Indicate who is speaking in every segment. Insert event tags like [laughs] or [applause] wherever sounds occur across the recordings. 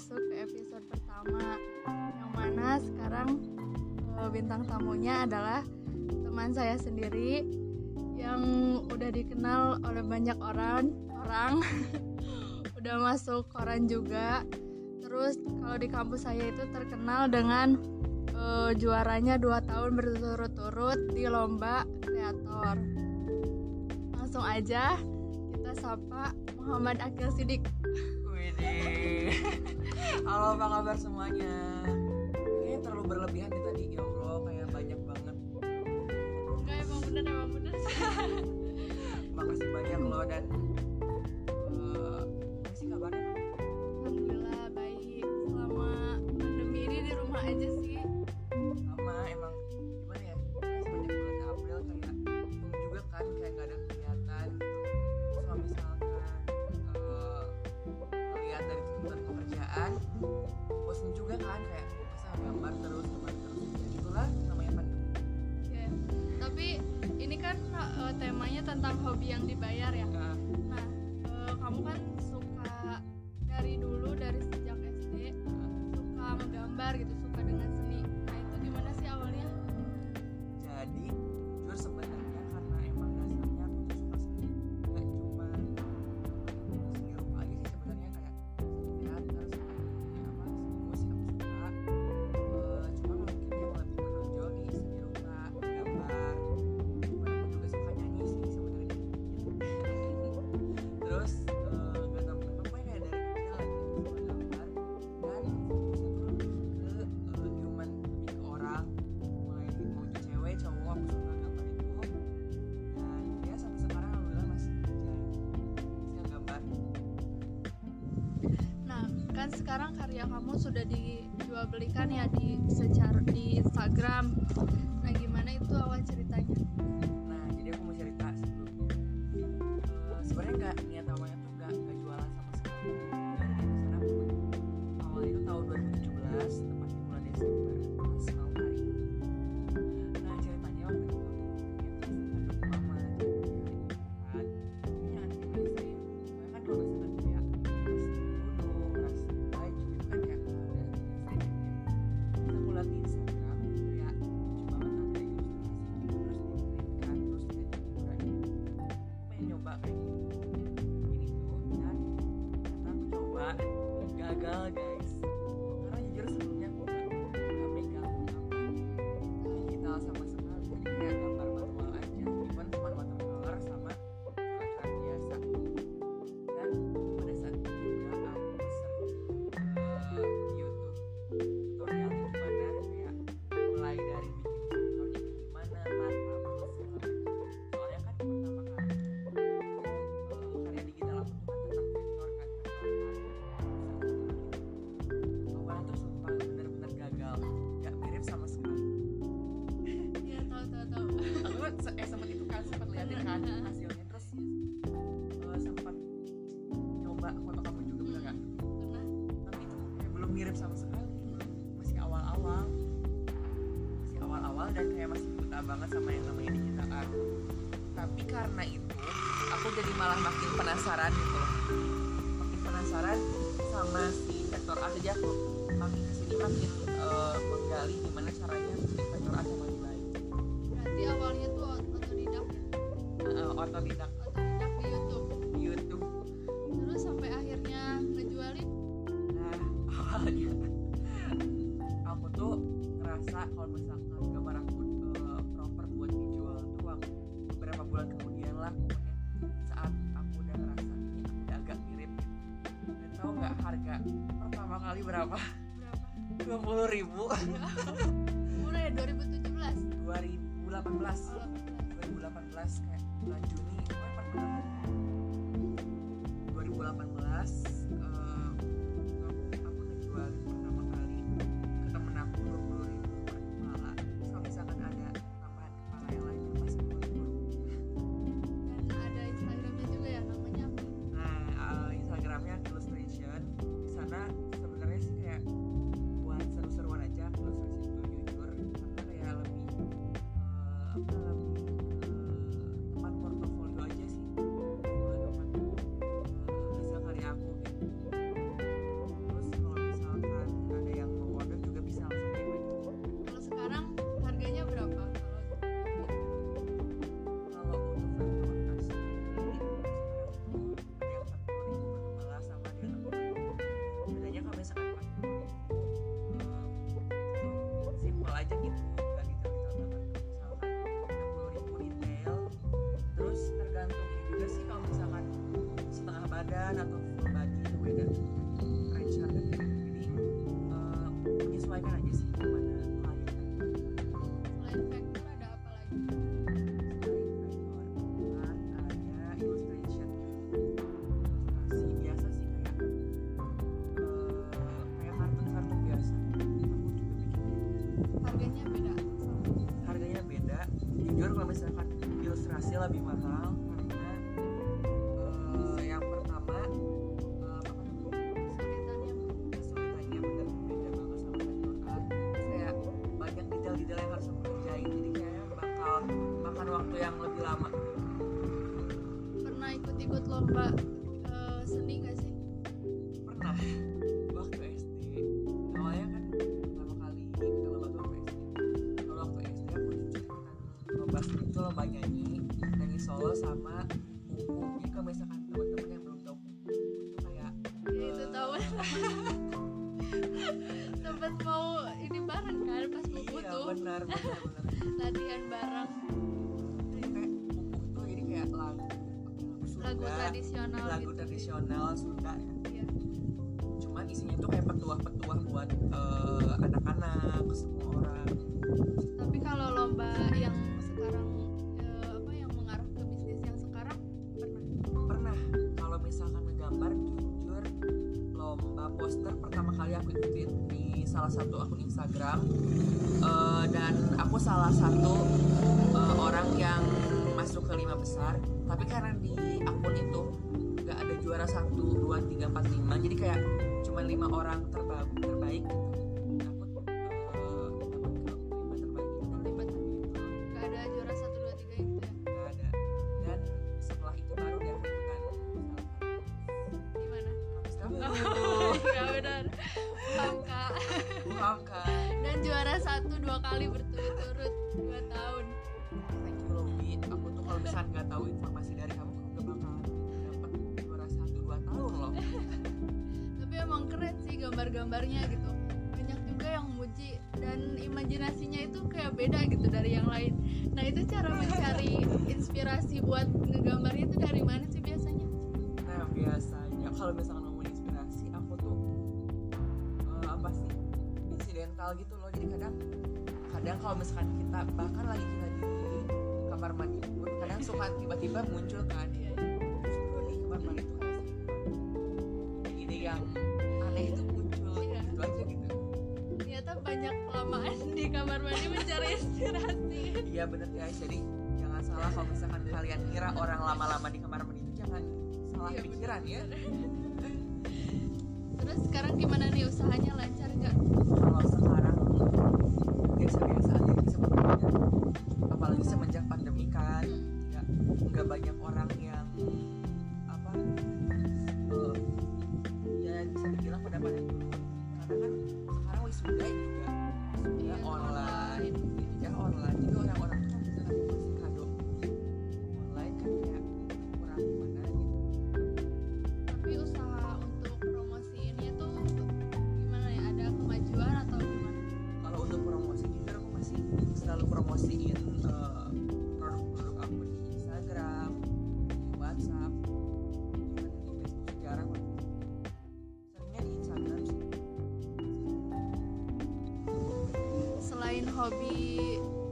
Speaker 1: masuk ke episode pertama yang mana sekarang eh, bintang tamunya adalah teman saya sendiri yang udah dikenal oleh banyak orang orang. [laughs] Udah masuk koran juga. Terus kalau di kampus saya itu terkenal dengan uh, juaranya dua tahun berturut-turut di lomba kreator langsung aja kita sapa Muhammad Akil Sidik. [laughs]
Speaker 2: halo apa kabar semuanya? Ini terlalu berlebihan di tadi ya allah kayak banyak banget.
Speaker 1: Enggak emang bener emang bener. [laughs]
Speaker 2: Makasih banyak loh dan. Uh, sih kabarnya?
Speaker 1: Alhamdulillah baik. Selama pandemi ini di rumah aja sih.
Speaker 2: Sama emang. kerjaan bosan juga kan kayak bisa gambar terus gambar terus. Ya Itulah namanya pandemi.
Speaker 1: Yeah. tapi ini kan uh, temanya tentang hobi yang dibayar ya.
Speaker 2: Nah
Speaker 1: karya kamu sudah dijual belikan ya di secara di Instagram.
Speaker 2: dan kayak masih buta banget sama yang namanya digital art. Tapi karena itu aku jadi malah makin penasaran gitu. Loh makin penasaran sama si sektor art aja aku. Makin ke sini makin uh, menggali gimana caranya bikin sektor art yang lebih baik.
Speaker 1: Berarti awalnya tuh otodidak ya?
Speaker 2: Uh, otodidak pertama kali berapa? Dua puluh ribu.
Speaker 1: Mulai
Speaker 2: dua ribu tujuh belas. Dua ribu delapan belas. Dua ribu delapan belas kayak bulan Juni. Dua ribu delapan belas. Beda range harganya jadi eh, menyesuaikan aja sih yang lebih lama.
Speaker 1: Pernah ikut-ikut lomba
Speaker 2: buat eh, anak-anak semua orang.
Speaker 1: Tapi kalau lomba yang sekarang eh, apa yang mengarah ke bisnis yang sekarang pernah?
Speaker 2: Pernah. Kalau misalkan ngegambar jujur lomba poster pertama kali aku ikutin di salah satu akun Instagram Eh, dan aku salah satu eh, orang yang masuk ke lima besar. Tapi karena di akun itu
Speaker 1: oh [laughs] iya benar. Paham
Speaker 2: kan
Speaker 1: dan juara satu dua kali berturut-turut dua tahun.
Speaker 2: Thank you Lobi aku tuh kalau misalkan nggak tahu informasi dari kamu aku gak bakal dapat juara satu dua tahun loh.
Speaker 1: Tapi emang keren sih gambar-gambarnya gitu. Banyak juga yang muji dan imajinasinya itu kayak beda gitu dari yang lain. Nah itu cara mencari inspirasi buat ngegambarnya itu dari mana sih
Speaker 2: insidental gitu loh. Jadi kadang kadang kalau misalkan kita bahkan lagi kita di kamar mandi pun kadang suka tiba-tiba muncul kan justru di kamar mandi tuh kayak ide yang aneh itu muncul
Speaker 1: Iya.
Speaker 2: gitu aja gitu.
Speaker 1: Ternyata banyak kelamaan di kamar mandi mencari inspirasi.
Speaker 2: Iya bener guys, jadi jangan salah kalau misalkan kalian kira orang lama-lama di kamar mandi itu jangan salah
Speaker 1: Iya,
Speaker 2: pikiran ya.
Speaker 1: terus sekarang gimana nih usahanya lancar nggak?
Speaker 2: Kalau sekarang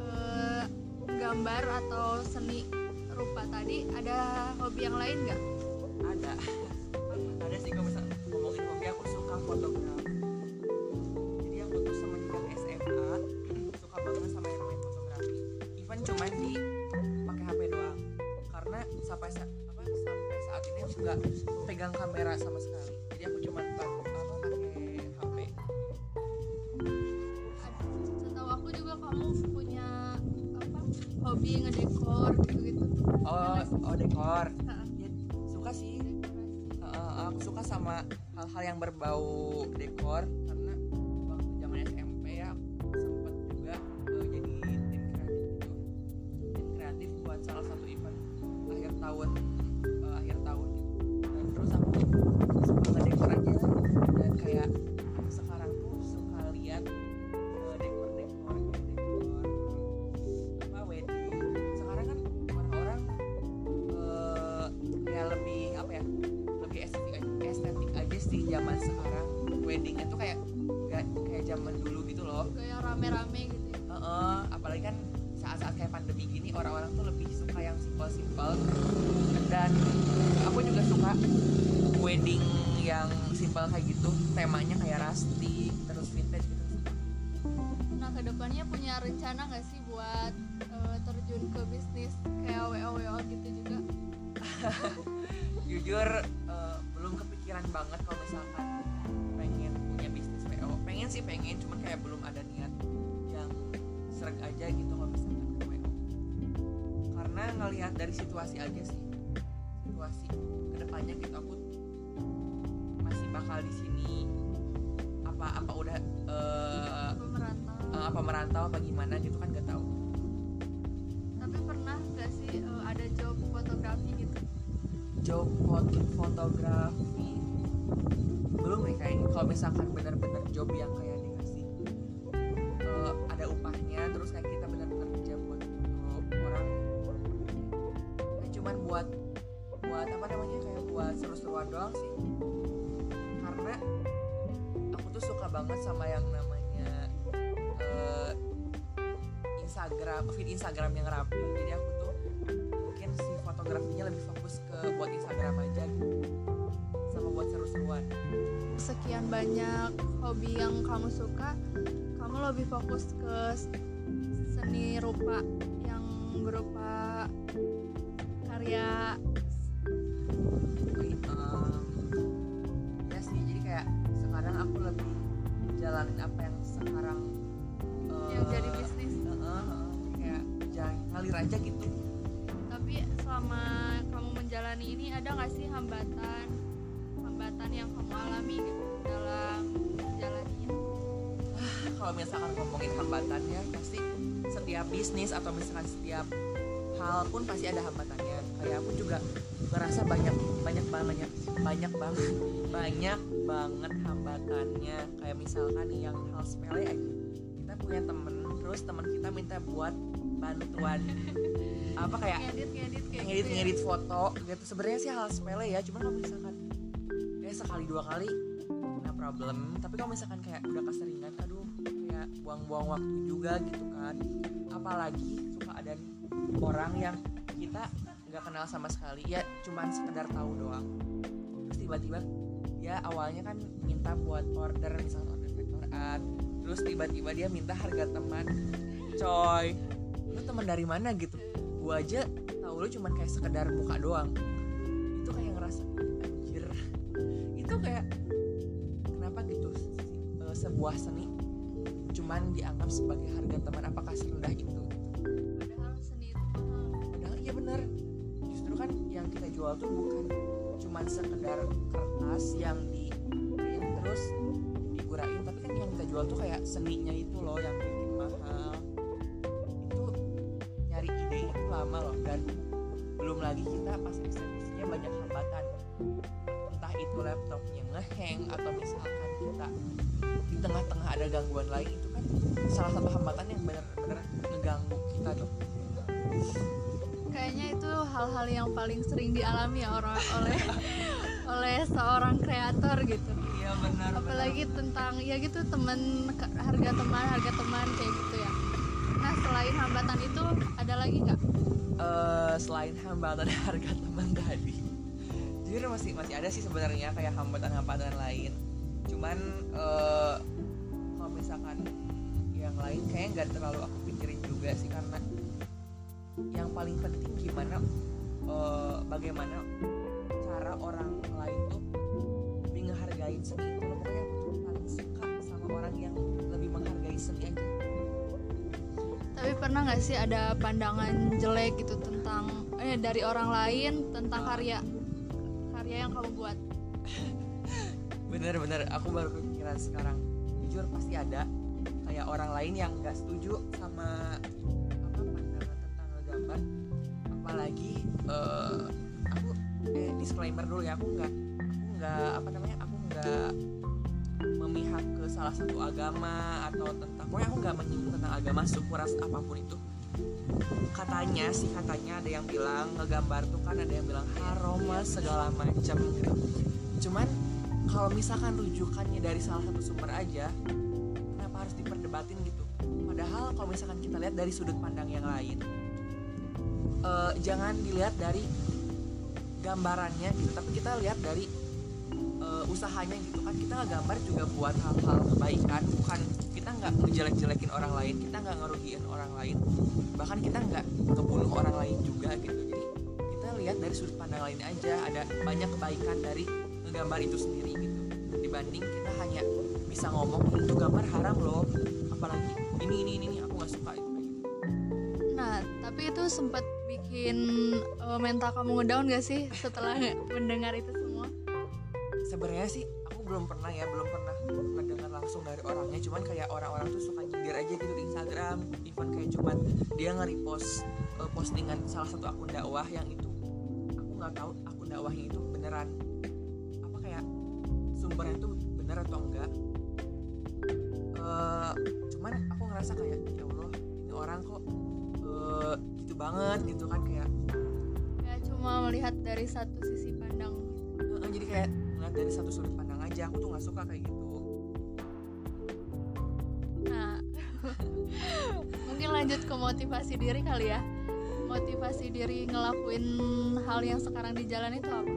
Speaker 2: eh,
Speaker 1: gambar atau seni rupa tadi ada hobi yang lain nggak?
Speaker 2: Ada. Ada sih kalau misalnya ngomongin hobi. Aku suka fotografi. Jadi aku tuh semenjak SMA suka banget sama yang namanya fotografi. Even cuman di pakai HP doang. Karena sampai sa- apa sampai saat ini nggak pegang kamera sama sekali hal-hal yang berbau dekor karena waktu zaman SMP ya sempat juga uh, jadi tim kreatif gitu. Tim kreatif buat salah satu event akhir tahun dan aku
Speaker 1: juga
Speaker 2: suka wedding yang simpel kayak gitu. Temanya kayak rustic terus vintage gitu.
Speaker 1: Nah ke depannya punya rencana nggak sih buat eh, terjun ke bisnis kayak WO WO gitu juga? [laughs]
Speaker 2: jujur eh, belum kepikiran banget kalau misalkan pengen punya bisnis PO pengen sih pengen cuman kayak belum ada niat yang seret aja gitu kalau misalkan ke WO karena ngelihat dari situasi aja sih situasi ke depannya gitu aku masih bakal di sini apa apa udah
Speaker 1: Apa merantau?
Speaker 2: eh, apa merantau apa gimana gitu kan gak tahu
Speaker 1: Tapi pernah nggak sih eh, ada job fotografi gitu?
Speaker 2: job foto fotografi belum nih kayaknya kalau misalkan benar-benar job yang kayak dikasih eh, ada upahnya terus kayak kita seru-seruan doang sih. Karena aku tuh suka banget sama yang namanya eh, Instagram feed Instagram yang rapi. Jadi aku tuh mungkin si fotografinya lebih fokus ke buat Instagram aja gitu. Sama buat seru-seruan.
Speaker 1: Sekian banyak hobi yang kamu suka, kamu lebih fokus ke seni rupa yang berupa karya
Speaker 2: jalanin apa yang sekarang eh,
Speaker 1: yang jadi bisnis.
Speaker 2: eh, eh, eh, kayak jangan ngalir aja gitu
Speaker 1: Tapi selama kamu menjalani ini ada nggak sih hambatan hambatan yang kamu alami gitu dalam menjalaninya?
Speaker 2: kalau misalkan ngomongin hambatannya pasti setiap bisnis atau misalkan setiap hal pun pasti ada hambatannya. Kayak aku juga ngerasa banyak banyak banget banyak banget banyak banget hambatannya. Kayak misalkan yang hal sepele aja. Kita punya temen terus teman kita minta buat bantuan. Apa kayak
Speaker 1: Ngedit ngedit kayak
Speaker 2: ngedit
Speaker 1: gitu ya.
Speaker 2: ngedit foto gitu. Sebenarnya sih hal sepele ya cuman kalau misalkan kayak sekali dua kali nah problem. Tapi kalau misalkan kayak udah keseringan aduh kayak buang-buang waktu juga gitu kan. Apalagi suka ada nih orang yang kita nggak kenal sama sekali ya cuman sekedar tahu doang. Terus tiba-tiba dia awalnya kan minta buat order misalnya order vektor art terus tiba-tiba dia minta harga teman. Coy lu teman dari mana gitu? Gua aja tahu lu cuman kayak sekedar muka doang. Itu kayak ngerasa anjir. Itu kayak kenapa gitu? Eh, sebuah seni cuman dianggap sebagai harga teman. Apakah serendah itu yang kita jual tuh bukan cuman sekedar kertas yang di print terus digurain tapi kan yang kita jual tuh kayak seninya itu loh yang bikin mahal. Itu nyari ide itu lama loh dan belum lagi kita pas eksekusinya banyak hambatan. Entah itu laptopnya ngehang atau misalkan kita di tengah-tengah ada gangguan lain itu kan salah satu hambatan yang bener-bener ngeganggu kita tuh
Speaker 1: Kayaknya itu hal-hal yang paling sering dialami ya orang oleh [laughs] oleh seorang kreator gitu.
Speaker 2: iya benar
Speaker 1: Apalagi tentang ya gitu teman ke- harga teman harga teman kayak gitu ya. Nah selain hambatan itu ada lagi nggak?
Speaker 2: eh selain hambatan harga teman tadi jujur masih masih ada sih sebenarnya kayak hambatan-hambatan lain cuman eh kalau misalkan yang lain kayak nggak terlalu aku pikirin juga sih karena yang paling penting gimana eh, bagaimana cara orang lain tuh lebih ngehargain seni. Pokoknya aku paling suka sama orang yang lebih menghargai seni aja.
Speaker 1: Tapi pernah nggak sih ada pandangan jelek gitu tentang eh dari orang lain tentang karya karya yang kamu buat? [laughs]
Speaker 2: bener-bener aku baru kepikiran sekarang. Jujur pasti ada. Kayak orang lain yang nggak setuju sama eh, aku eh disclaimer dulu ya aku nggak aku nggak apa namanya aku nggak memihak ke salah satu agama atau tentang pokoknya aku nggak menyinggung tentang agama suku ras apa pun itu. Katanya sih katanya ada yang bilang ngegambar tuh kan ada yang bilang haram segala macam gitu. Cuman kalau misalkan rujukannya dari salah satu sumber aja kenapa harus diperdebatin gitu? Padahal kalau misalkan kita lihat dari sudut pandang yang lain eh, jangan dilihat dari gambarannya gitu tapi kita lihat dari eh, usahanya gitu kan. Kita nggak gambar juga buat hal-hal kebaikan bukan kita nggak ngejelek-jelekin orang lain kita nggak ngerugiin orang lain bahkan kita nggak ngebunuh orang lain juga gitu. Jadi kita lihat dari sudut pandang lain aja ada banyak kebaikan dari ngegambar itu sendiri gitu. Dibanding kita hanya bisa ngomong itu gambar haram loh apalagi ini ini ini, ini aku nggak suka itu.
Speaker 1: Nah, tapi itu sempat bikin eh, mental kamu ngedown gak sih setelah [laughs] mendengar itu semua?
Speaker 2: sebenarnya sih aku belum pernah ya belum pernah mendengar langsung dari orangnya. Cuman kayak orang-orang tuh suka nyindir aja gitu di Instagram. Even kayak cuman dia nge-repost eh, postingan salah satu akun dakwah yang itu. Aku nggak tahu akun dakwahnya itu beneran apa kayak sumbernya tuh bener atau enggak. Eh, cuman aku ngerasa kayak ya Allah ini orang kok gitu banget gitu kan kayak
Speaker 1: Kayak cuma melihat dari satu sisi pandang.
Speaker 2: eh, jadi kayak ngeliat dari satu sudut pandang aja aku tuh nggak suka kayak gitu
Speaker 1: Nah, [laughs] mungkin lanjut ke motivasi diri kali ya. Motivasi diri ngelakuin hal yang sekarang di jalan itu apa?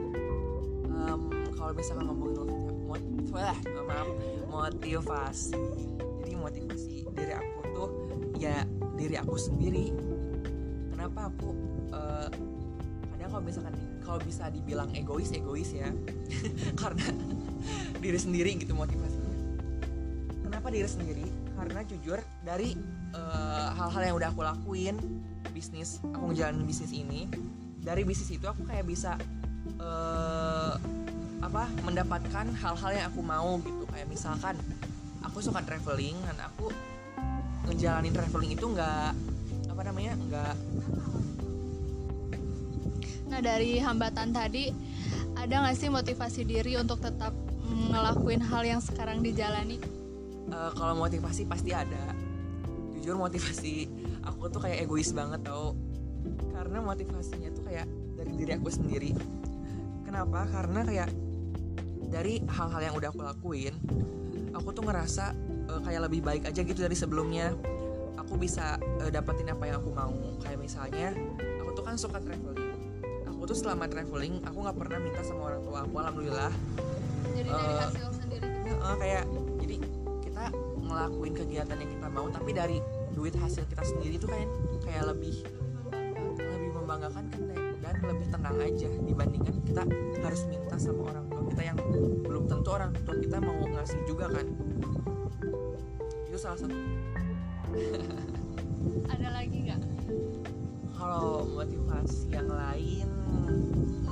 Speaker 2: Em, kalau misalkan ngomongin motivasi, mot wah, maaf motivasi jadi motivasi diri aku tuh ya diri aku sendiri kenapa aku eh, kadang kalau misalkan kalau bisa dibilang egois egois ya. [laughs] Karena diri sendiri gitu motivasinya. Kenapa diri sendiri? Karena jujur dari eh, hal-hal yang udah aku lakuin bisnis aku ngejalanin bisnis ini dari bisnis itu aku kayak bisa eh, apa mendapatkan hal-hal yang aku mau gitu. Kayak misalkan aku suka traveling dan aku ngejalanin traveling itu nggak apa namanya nggak
Speaker 1: dari hambatan tadi ada nggak sih motivasi diri untuk tetap ngelakuin hal yang sekarang dijalani?
Speaker 2: eh, kalau motivasi pasti ada. Jujur motivasi aku tuh kayak egois banget tau. Karena motivasinya tuh kayak dari diri aku sendiri. Kenapa? Karena kayak dari hal-hal yang udah aku lakuin aku tuh ngerasa eh, kayak lebih baik aja gitu dari sebelumnya. Aku bisa eh, dapetin apa yang aku mau. Kayak misalnya aku tuh kan suka traveling tuh selama traveling aku nggak pernah minta sama orang tua aku alhamdulillah
Speaker 1: Jadi dari
Speaker 2: Eh,
Speaker 1: hasil sendiri gitu.
Speaker 2: Heeh, kayak jadi kita ngelakuin kegiatan yang kita mau tapi dari duit hasil kita sendiri itu kayak kayak lebih lebih membanggakan kan dan- dan lebih tenang aja dibandingkan kita harus minta sama orang tua kita yang belum tentu orang tua kita mau ngasih juga kan itu salah satu
Speaker 1: Ada lagi nggak?
Speaker 2: Kalau motivasi yang lain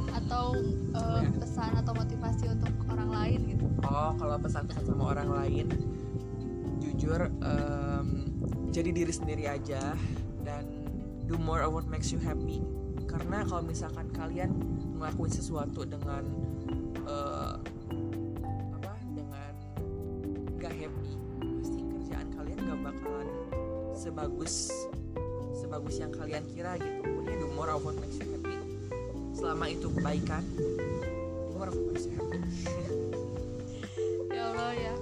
Speaker 1: Atau
Speaker 2: Ya.
Speaker 1: pesan atau motivasi untuk orang lain gitu?
Speaker 2: oh kalau pesan-pesan sama orang lain jujur em, jadi diri sendiri aja dan do more of what makes you happy karena kalau misalkan kalian ngelakuin sesuatu dengan eh, apa dengan gak happy pasti kerjaan kalian gak bakalan sebagus sebagus yang kalian kira gitu. Pokoknya do more of what makes you happy. Selama itu kebaikan do more of what makes you happy. [laughs]
Speaker 1: Ya Allah ya,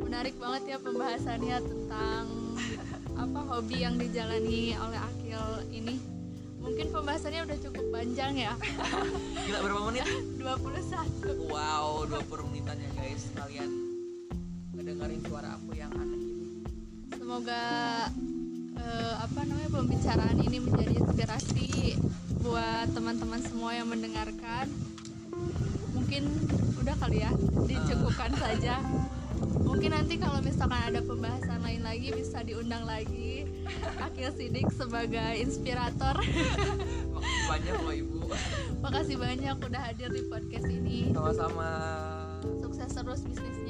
Speaker 1: menarik banget ya pembahasannya tentang [laughs] apa hobi yang dijalani oleh Akil ini. Mungkin pembahasannya udah cukup panjang ya, [laughs]
Speaker 2: gila berapa menit?
Speaker 1: 21.
Speaker 2: Wow, 20 menitan ya guys. Kalian ngedengerin suara aku yang aneh ini.
Speaker 1: Semoga pembicaraan ini menjadi inspirasi buat teman-teman semua yang mendengarkan. Mungkin udah kali ya, dicukupkan saja. Mungkin nanti kalau misalkan ada pembahasan lain lagi bisa diundang lagi Akil Sidik sebagai inspirator.
Speaker 2: Makasih banyak loh ibu
Speaker 1: Makasih banyak udah hadir di podcast ini.
Speaker 2: Sama-sama
Speaker 1: Sukses terus bisnisnya,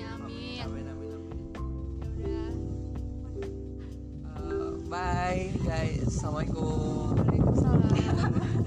Speaker 2: bye guys. Assalamualaikum. Waalaikumsalam. [laughs]